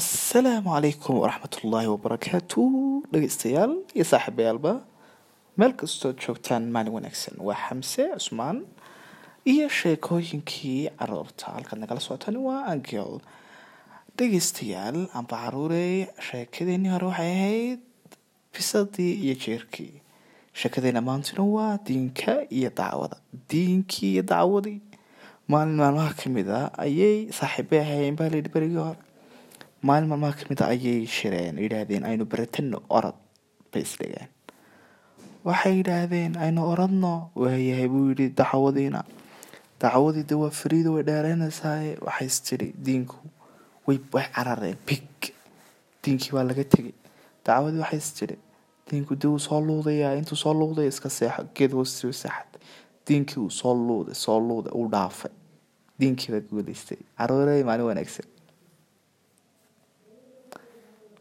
asalaamu calaykum waraxmatullaahi wabarakaatu dhegeystayaal iyo saaxiibayaalba meel kastood joogtaan maalin wanaagsan waa xamse cusmaan iyo sheekooyinkii carruurta halkaad nagala socotaan waa angel. Dhegeystayaal amba caruurey sheekadeenii hore waxay ahayd bisadii iyo jeerkii sheekadeena maantuna waa diinka iyo dacwada diinkii iyo dacwadii maalin maalmaha ka mid a ayay saaxiibay ahaayeen baa layidhi berigii hore maalin maalmaha ka mid a ayay shireen yidhaahdeen aynu baratano orod bay isdhigeen waxay yidhaahdeen aynu oradno waayahay buu yidhi dacwadiina dacwadii de waa fariida way dheereynaysaa waxay istiri diinku way way carareen big diinkii waa laga tegay dacwadii waxay istiri diinku de wuu soo luudayaa intuu soo luudaya iska seexo geed hoosti seexad diinkii uu soo luuday soo luuday uu dhaafay diinkii baa guuleystay caruurey maalin wanaagsan